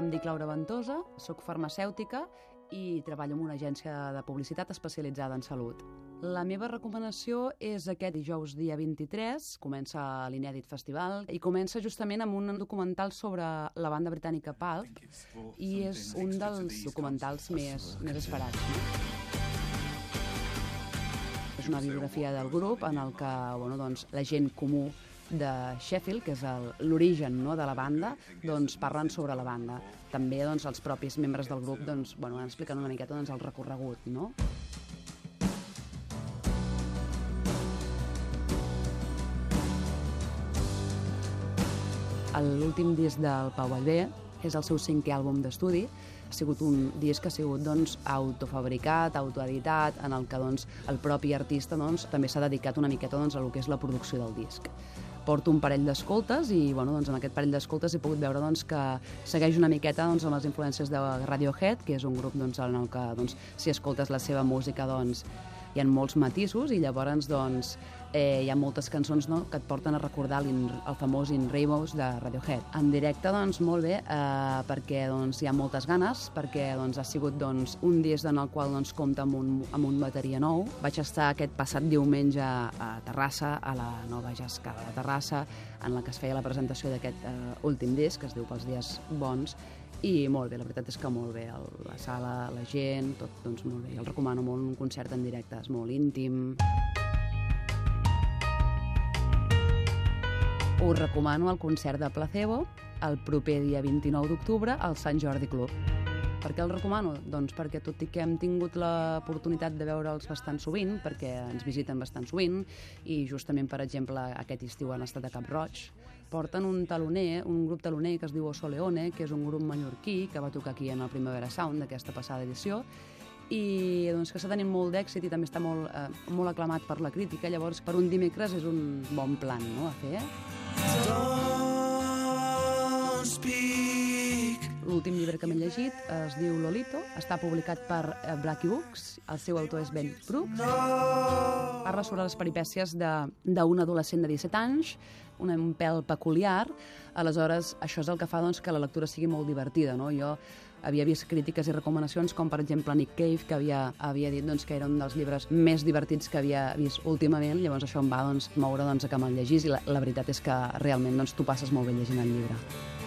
Em dic Laura Ventosa, sóc farmacèutica i treballo en una agència de publicitat especialitzada en salut. La meva recomanació és aquest dijous dia 23, comença l'Inèdit Festival, i comença justament amb un documental sobre la banda britànica Pulp, i és un dels documentals més, més esperats. No? És una biografia del grup en el que bueno, doncs, la gent comú de Sheffield, que és l'origen no, de la banda, doncs parlen sobre la banda. També doncs, els propis membres del grup doncs, bueno, van explicant una miqueta doncs, el recorregut. No? L'últim disc del Pau Vallvé és el seu cinquè àlbum d'estudi. Ha sigut un disc que ha sigut doncs, autofabricat, autoeditat, en el que doncs, el propi artista doncs, també s'ha dedicat una miqueta doncs, a lo que és la producció del disc. Porto un parell d'escoltes i bueno, doncs, en aquest parell d'escoltes he pogut veure doncs, que segueix una miqueta doncs, amb les influències de Radiohead, que és un grup doncs, en el que doncs, si escoltes la seva música doncs, hi ha molts matisos i llavors doncs, eh, hi ha moltes cançons no, que et porten a recordar el famós In Rainbows de Radiohead. En directe, doncs, molt bé, eh, perquè doncs, hi ha moltes ganes, perquè doncs, ha sigut doncs, un disc en el qual doncs, compta amb un, amb un bateria nou. Vaig estar aquest passat diumenge a Terrassa, a la nova Jascada de Terrassa, en la que es feia la presentació d'aquest eh, últim disc, que es diu Pels dies bons, i molt bé, la veritat és que molt bé, el, la sala, la gent, tot doncs molt bé. El recomano molt un concert en directe, és molt íntim. Us recomano el concert de Placebo el proper dia 29 d'octubre al Sant Jordi Club. Per què el recomano? Doncs perquè tot i que hem tingut l'oportunitat de veure'ls bastant sovint, perquè ens visiten bastant sovint, i justament, per exemple, aquest estiu han estat a Cap Roig, porten un taloner, un grup taloner que es diu Oso Leone, que és un grup mallorquí que va tocar aquí en el Primavera Sound d'aquesta passada edició, i doncs, que està tenint molt d'èxit i també està molt, eh, molt aclamat per la crítica, llavors per un dimecres és un bon plan no, a fer. Don't speak. L'últim llibre que m'he llegit es diu Lolito, està publicat per eh, Blackie Books, el seu autor és Ben Brooks. Parla sobre les peripècies de- d'un adolescent de 17 anys, un, un pèl peculiar, aleshores això és el que fa doncs, que la lectura sigui molt divertida. No? Jo havia vist crítiques i recomanacions com per exemple Nick Cave que havia, havia dit doncs, que era un dels llibres més divertits que havia vist últimament llavors això em va doncs, moure doncs, a que me'l llegís i la, la veritat és que realment doncs, tu passes molt bé llegint el llibre